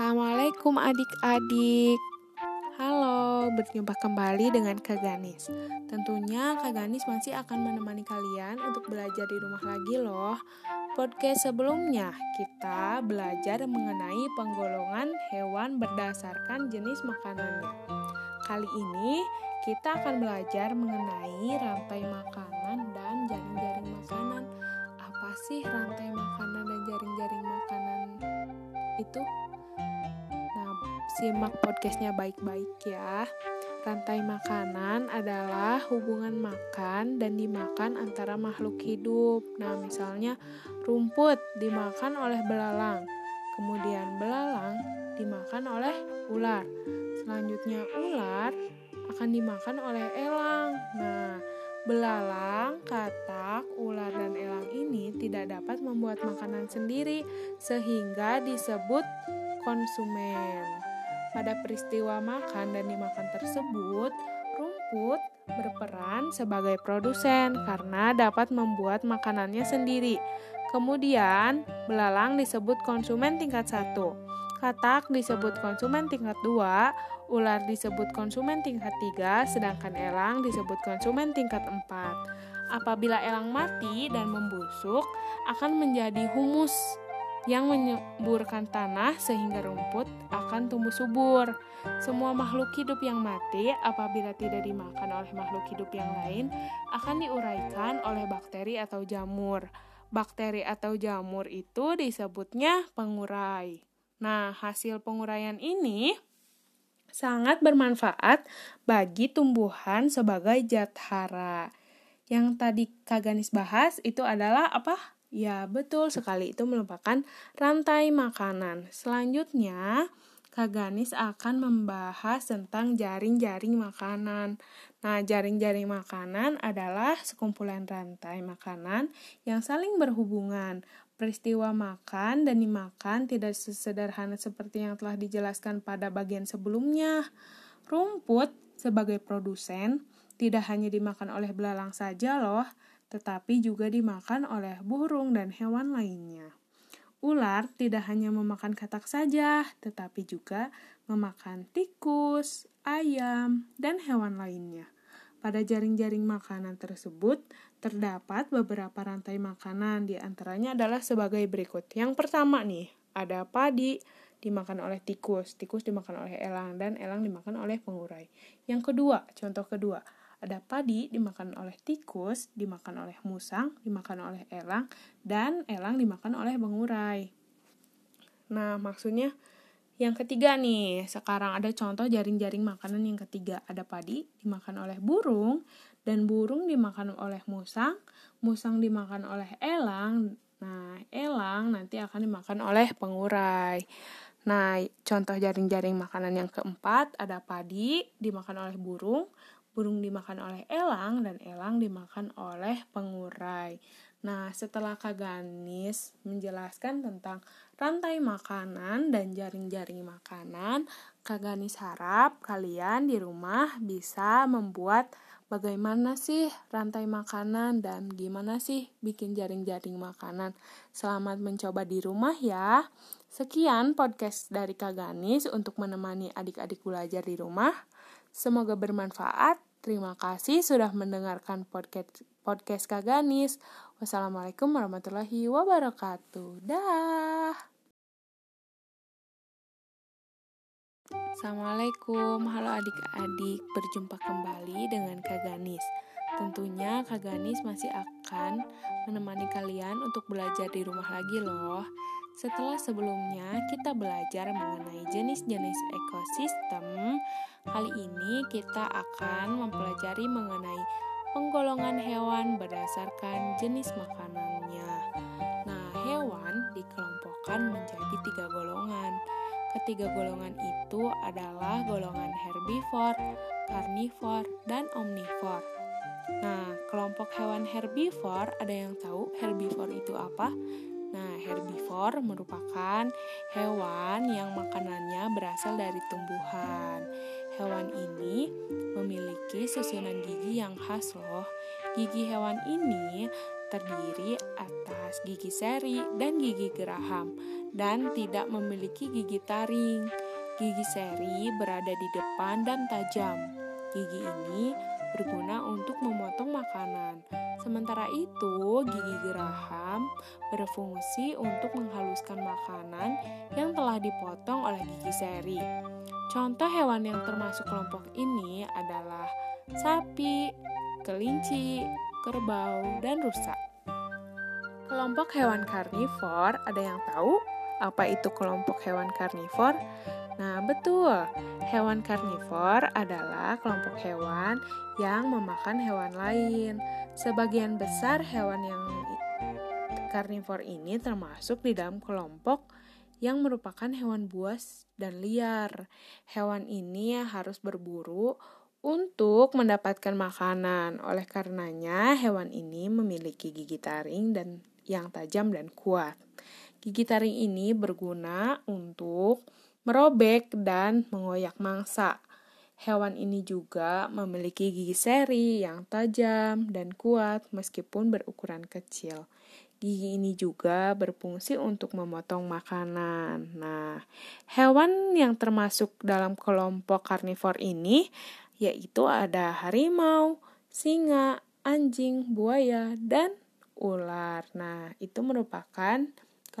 Assalamualaikum adik-adik. Halo, berjumpa kembali dengan Kak Ganis. Tentunya Kak Ganis masih akan menemani kalian untuk belajar di rumah lagi loh. Podcast sebelumnya kita belajar mengenai penggolongan hewan berdasarkan jenis makanannya. Kali ini kita akan belajar mengenai rantai makanan dan jaring-jaring makanan. Apa sih rantai makanan dan jaring-jaring makanan itu? Simak podcastnya baik-baik ya. Rantai makanan adalah hubungan makan dan dimakan antara makhluk hidup. Nah, misalnya rumput dimakan oleh belalang, kemudian belalang dimakan oleh ular. Selanjutnya ular akan dimakan oleh elang. Nah, belalang, katak, ular, dan elang ini tidak dapat membuat makanan sendiri sehingga disebut konsumen. Pada peristiwa makan dan dimakan tersebut, rumput berperan sebagai produsen karena dapat membuat makanannya sendiri. Kemudian, belalang disebut konsumen tingkat 1, katak disebut konsumen tingkat 2, ular disebut konsumen tingkat 3, sedangkan elang disebut konsumen tingkat 4. Apabila elang mati dan membusuk, akan menjadi humus yang menyuburkan tanah sehingga rumput akan tumbuh subur. Semua makhluk hidup yang mati apabila tidak dimakan oleh makhluk hidup yang lain akan diuraikan oleh bakteri atau jamur. Bakteri atau jamur itu disebutnya pengurai. Nah, hasil penguraian ini sangat bermanfaat bagi tumbuhan sebagai zat hara. Yang tadi Kaganis bahas itu adalah apa? Ya, betul sekali itu merupakan rantai makanan. Selanjutnya, Kak Ganis akan membahas tentang jaring-jaring makanan. Nah, jaring-jaring makanan adalah sekumpulan rantai makanan yang saling berhubungan. Peristiwa makan dan dimakan tidak sesederhana seperti yang telah dijelaskan pada bagian sebelumnya. Rumput sebagai produsen tidak hanya dimakan oleh belalang saja loh, tetapi juga dimakan oleh burung dan hewan lainnya. Ular tidak hanya memakan katak saja, tetapi juga memakan tikus, ayam, dan hewan lainnya. Pada jaring-jaring makanan tersebut terdapat beberapa rantai makanan, di antaranya adalah sebagai berikut. Yang pertama nih, ada padi dimakan oleh tikus, tikus dimakan oleh elang, dan elang dimakan oleh pengurai. Yang kedua, contoh kedua, ada padi dimakan oleh tikus, dimakan oleh musang, dimakan oleh elang, dan elang dimakan oleh bengurai. Nah, maksudnya yang ketiga nih, sekarang ada contoh jaring-jaring makanan yang ketiga. Ada padi dimakan oleh burung, dan burung dimakan oleh musang, musang dimakan oleh elang, nah elang nanti akan dimakan oleh pengurai. Nah, contoh jaring-jaring makanan yang keempat ada padi dimakan oleh burung, burung dimakan oleh elang dan elang dimakan oleh pengurai. Nah, setelah Kak Ganis menjelaskan tentang rantai makanan dan jaring-jaring makanan, Kak Ganis harap kalian di rumah bisa membuat bagaimana sih rantai makanan dan gimana sih bikin jaring-jaring makanan. Selamat mencoba di rumah ya. Sekian podcast dari Kak Ganis untuk menemani adik-adik belajar di rumah. Semoga bermanfaat. Terima kasih sudah mendengarkan podcast podcast Kaganis. Wassalamualaikum warahmatullahi wabarakatuh. Dah. Assalamualaikum, halo adik-adik, berjumpa kembali dengan Kak Ganis. Tentunya Kak Ganis masih akan menemani kalian untuk belajar di rumah lagi loh. Setelah sebelumnya kita belajar mengenai jenis-jenis ekosistem, kali ini kita akan mempelajari mengenai penggolongan hewan berdasarkan jenis makanannya. Nah, hewan dikelompokkan menjadi tiga golongan. Ketiga golongan itu adalah golongan herbivore, karnivor, dan omnivor. Nah, kelompok hewan herbivore, ada yang tahu herbivore itu apa? Nah, herbivore merupakan hewan yang makanannya berasal dari tumbuhan. Hewan ini memiliki susunan gigi yang khas loh. Gigi hewan ini terdiri atas gigi seri dan gigi geraham. dan tidak memiliki gigi taring. Gigi seri berada di depan dan tajam. Gigi ini berguna untuk memotong makanan. Sementara itu, gigi geraham berfungsi untuk menghaluskan makanan yang telah dipotong oleh gigi seri. Contoh hewan yang termasuk kelompok ini adalah sapi, kelinci, kerbau, dan rusa. Kelompok hewan karnivor, ada yang tahu apa itu kelompok hewan karnivor? Nah, betul. Hewan karnivor adalah kelompok hewan yang memakan hewan lain. Sebagian besar hewan yang karnivor ini termasuk di dalam kelompok yang merupakan hewan buas dan liar. Hewan ini harus berburu untuk mendapatkan makanan. Oleh karenanya, hewan ini memiliki gigi taring dan yang tajam dan kuat. Gigi taring ini berguna untuk merobek dan mengoyak mangsa. Hewan ini juga memiliki gigi seri yang tajam dan kuat meskipun berukuran kecil. Gigi ini juga berfungsi untuk memotong makanan. Nah, hewan yang termasuk dalam kelompok karnivor ini yaitu ada harimau, singa, anjing, buaya, dan ular. Nah, itu merupakan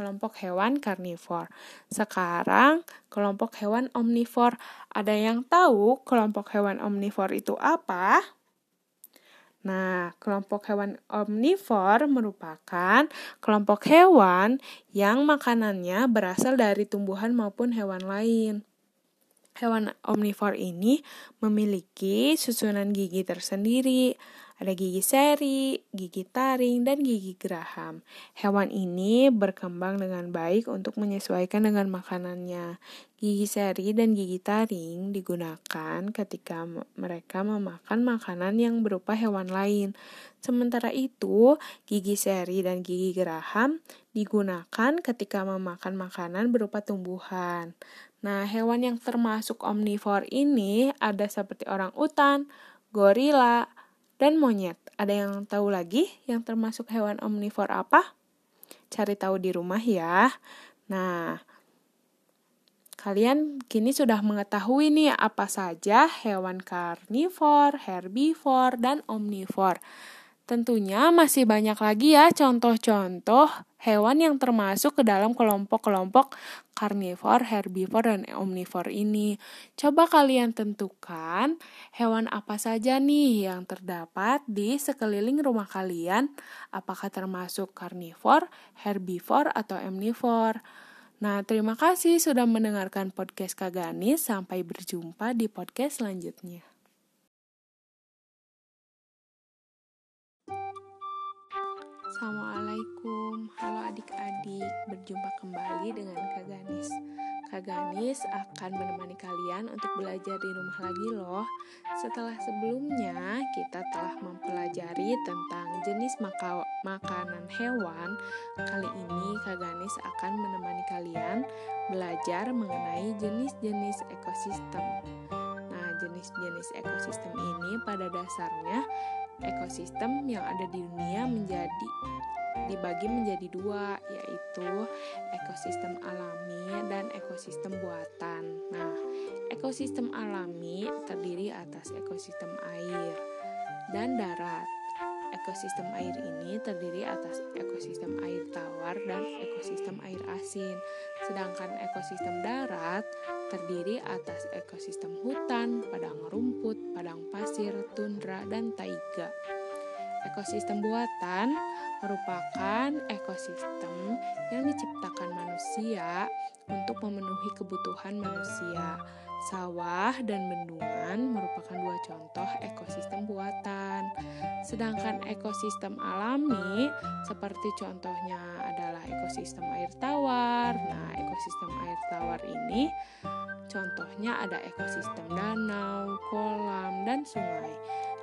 kelompok hewan karnivor. Sekarang kelompok hewan omnivor. Ada yang tahu kelompok hewan omnivor itu apa? Nah, kelompok hewan omnivor merupakan kelompok hewan yang makanannya berasal dari tumbuhan maupun hewan lain. Hewan omnivor ini memiliki susunan gigi tersendiri, ada gigi seri, gigi taring, dan gigi geraham. Hewan ini berkembang dengan baik untuk menyesuaikan dengan makanannya. Gigi seri dan gigi taring digunakan ketika mereka memakan makanan yang berupa hewan lain. Sementara itu, gigi seri dan gigi geraham digunakan ketika memakan makanan berupa tumbuhan. Nah, hewan yang termasuk omnivor ini ada seperti orang utan, gorila, dan monyet. Ada yang tahu lagi yang termasuk hewan omnivor apa? Cari tahu di rumah ya. Nah, kalian kini sudah mengetahui nih apa saja hewan karnivor, herbivor, dan omnivor. Tentunya masih banyak lagi ya contoh-contoh hewan yang termasuk ke dalam kelompok-kelompok karnivor, herbivor, dan omnivor ini. Coba kalian tentukan hewan apa saja nih yang terdapat di sekeliling rumah kalian, apakah termasuk karnivor, herbivor, atau omnivor. Nah, terima kasih sudah mendengarkan podcast Kaganis. Sampai berjumpa di podcast selanjutnya. Assalamualaikum, berjumpa kembali dengan Kak Ganis. Kak Ganis akan menemani kalian untuk belajar di rumah lagi loh. Setelah sebelumnya kita telah mempelajari tentang jenis maka makanan hewan, kali ini Kak Ganis akan menemani kalian belajar mengenai jenis-jenis ekosistem. Nah, jenis-jenis ekosistem ini pada dasarnya ekosistem yang ada di dunia menjadi dibagi menjadi dua yaitu ekosistem alami dan ekosistem buatan. Nah, ekosistem alami terdiri atas ekosistem air dan darat. Ekosistem air ini terdiri atas ekosistem air tawar dan ekosistem air asin. Sedangkan ekosistem darat terdiri atas ekosistem hutan, padang rumput, padang pasir, tundra, dan taiga. Ekosistem buatan merupakan ekosistem yang diciptakan manusia untuk memenuhi kebutuhan manusia. Sawah dan bendungan merupakan dua contoh ekosistem buatan. Sedangkan ekosistem alami seperti contohnya adalah ekosistem air tawar. Nah, ekosistem air tawar ini contohnya ada ekosistem danau, kolam, dan sungai.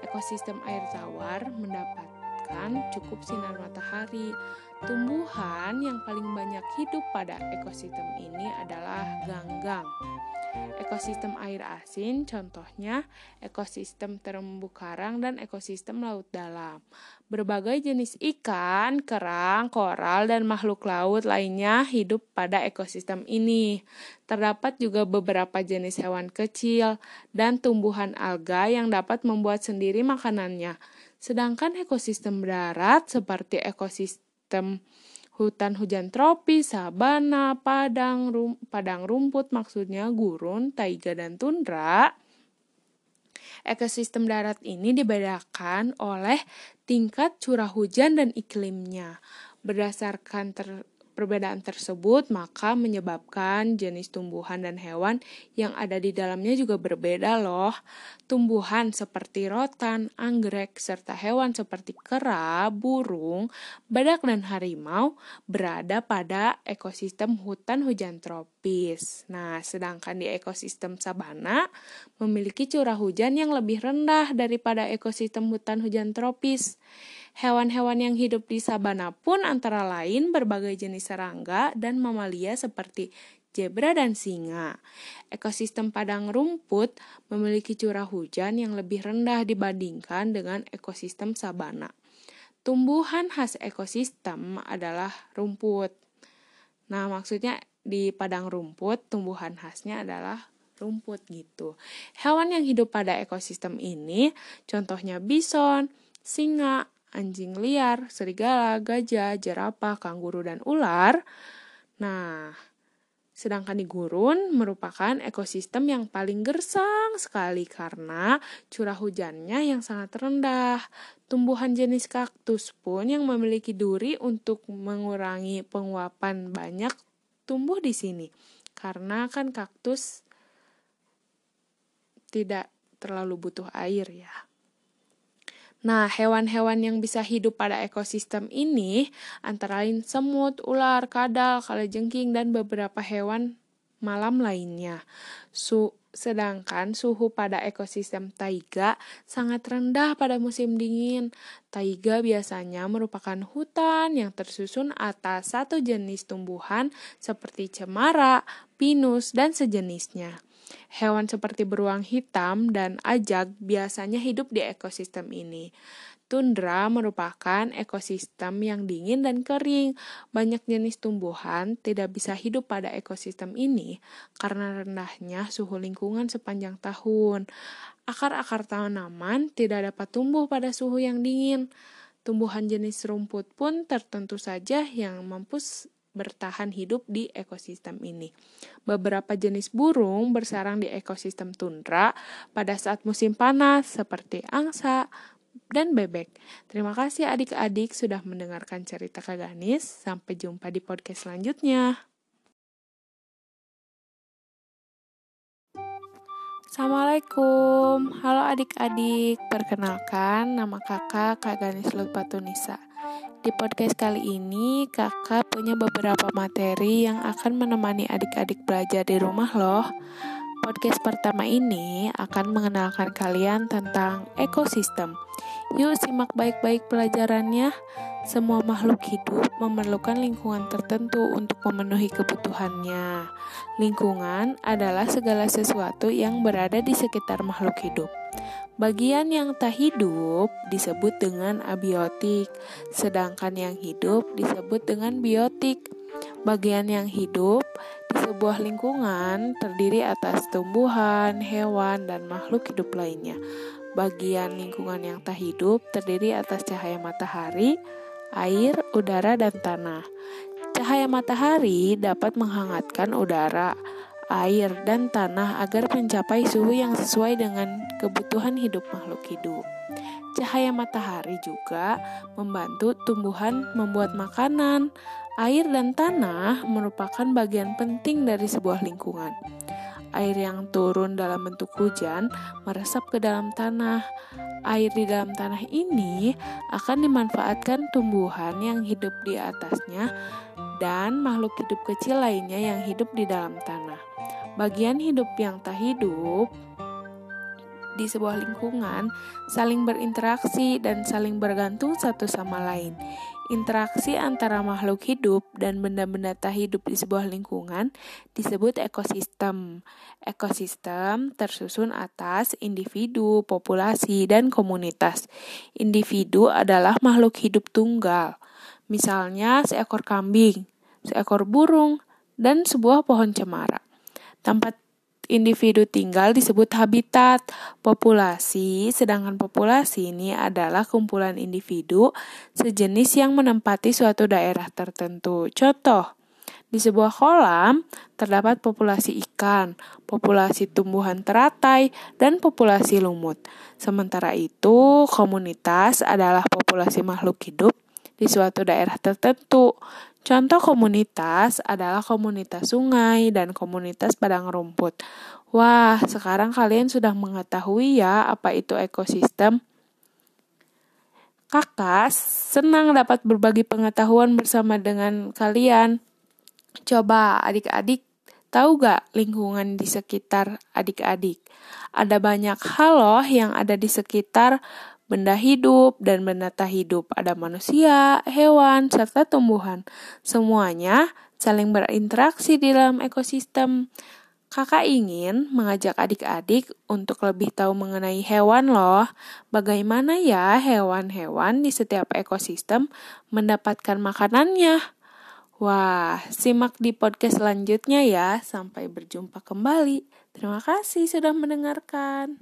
Ekosistem air tawar mendapat mendapatkan cukup sinar matahari. Tumbuhan yang paling banyak hidup pada ekosistem ini adalah ganggang. Ekosistem air asin contohnya ekosistem terumbu karang dan ekosistem laut dalam. Berbagai jenis ikan, kerang, koral, dan makhluk laut lainnya hidup pada ekosistem ini. Terdapat juga beberapa jenis hewan kecil dan tumbuhan alga yang dapat membuat sendiri makanannya. Sedangkan ekosistem darat seperti ekosistem hutan hujan tropis, sabana, padang, rum, padang rumput maksudnya gurun, taiga dan tundra. Ekosistem darat ini dibedakan oleh tingkat curah hujan dan iklimnya. Berdasarkan ter, Perbedaan tersebut maka menyebabkan jenis tumbuhan dan hewan yang ada di dalamnya juga berbeda loh. Tumbuhan seperti rotan, anggrek, serta hewan seperti kera, burung, badak, dan harimau berada pada ekosistem hutan hujan tropis. Nah, sedangkan di ekosistem sabana memiliki curah hujan yang lebih rendah daripada ekosistem hutan hujan tropis. Hewan-hewan yang hidup di sabana pun antara lain berbagai jenis serangga dan mamalia seperti zebra dan singa. Ekosistem padang rumput memiliki curah hujan yang lebih rendah dibandingkan dengan ekosistem sabana. Tumbuhan khas ekosistem adalah rumput. Nah, maksudnya di padang rumput tumbuhan khasnya adalah rumput gitu. Hewan yang hidup pada ekosistem ini contohnya bison, singa, anjing liar, serigala, gajah, jerapah, kanguru, dan ular. Nah, sedangkan di gurun merupakan ekosistem yang paling gersang sekali karena curah hujannya yang sangat rendah. Tumbuhan jenis kaktus pun yang memiliki duri untuk mengurangi penguapan banyak tumbuh di sini. Karena kan kaktus tidak terlalu butuh air ya. Nah, hewan-hewan yang bisa hidup pada ekosistem ini antara lain semut, ular, kadal, kalajengking, dan beberapa hewan malam lainnya. Su sedangkan suhu pada ekosistem taiga sangat rendah pada musim dingin. Taiga biasanya merupakan hutan yang tersusun atas satu jenis tumbuhan seperti cemara, pinus, dan sejenisnya. Hewan seperti beruang hitam dan ajak biasanya hidup di ekosistem ini. Tundra merupakan ekosistem yang dingin dan kering. Banyak jenis tumbuhan tidak bisa hidup pada ekosistem ini karena rendahnya suhu lingkungan sepanjang tahun. Akar-akar tanaman tidak dapat tumbuh pada suhu yang dingin. Tumbuhan jenis rumput pun tertentu saja yang mampu bertahan hidup di ekosistem ini. Beberapa jenis burung bersarang di ekosistem tundra pada saat musim panas seperti angsa dan bebek. Terima kasih adik-adik sudah mendengarkan cerita Kak Ganis. Sampai jumpa di podcast selanjutnya. Assalamualaikum, halo adik-adik. Perkenalkan, nama kakak Kak Ganis Lutpatunisa. Di podcast kali ini, kakak punya beberapa materi yang akan menemani adik-adik belajar di rumah loh. Podcast pertama ini akan mengenalkan kalian tentang ekosistem. Yuk simak baik-baik pelajarannya. Semua makhluk hidup memerlukan lingkungan tertentu untuk memenuhi kebutuhannya. Lingkungan adalah segala sesuatu yang berada di sekitar makhluk hidup. Bagian yang tak hidup disebut dengan abiotik, sedangkan yang hidup disebut dengan biotik. Bagian yang hidup di sebuah lingkungan terdiri atas tumbuhan, hewan, dan makhluk hidup lainnya. Bagian lingkungan yang tak hidup terdiri atas cahaya matahari, air, udara, dan tanah. Cahaya matahari dapat menghangatkan udara, air, dan tanah agar mencapai suhu yang sesuai dengan kebutuhan hidup makhluk hidup. Cahaya matahari juga membantu tumbuhan membuat makanan. Air dan tanah merupakan bagian penting dari sebuah lingkungan. Air yang turun dalam bentuk hujan meresap ke dalam tanah. Air di dalam tanah ini akan dimanfaatkan tumbuhan yang hidup di atasnya dan makhluk hidup kecil lainnya yang hidup di dalam tanah. Bagian hidup yang tak hidup di sebuah lingkungan saling berinteraksi dan saling bergantung satu sama lain. Interaksi antara makhluk hidup dan benda-benda tak hidup di sebuah lingkungan disebut ekosistem. Ekosistem tersusun atas individu, populasi, dan komunitas. Individu adalah makhluk hidup tunggal, misalnya seekor kambing, seekor burung, dan sebuah pohon cemara. Tempat individu tinggal disebut habitat populasi, sedangkan populasi ini adalah kumpulan individu sejenis yang menempati suatu daerah tertentu. Contoh, di sebuah kolam terdapat populasi ikan, populasi tumbuhan teratai, dan populasi lumut. Sementara itu, komunitas adalah populasi makhluk hidup di suatu daerah tertentu. Contoh komunitas adalah komunitas sungai dan komunitas padang rumput. Wah, sekarang kalian sudah mengetahui ya apa itu ekosistem. Kakak senang dapat berbagi pengetahuan bersama dengan kalian. Coba adik-adik tahu gak lingkungan di sekitar adik-adik? Ada banyak hal loh yang ada di sekitar benda hidup dan benda tak hidup. Ada manusia, hewan, serta tumbuhan. Semuanya saling berinteraksi di dalam ekosistem. Kakak ingin mengajak adik-adik untuk lebih tahu mengenai hewan loh. Bagaimana ya hewan-hewan di setiap ekosistem mendapatkan makanannya? Wah, simak di podcast selanjutnya ya. Sampai berjumpa kembali. Terima kasih sudah mendengarkan.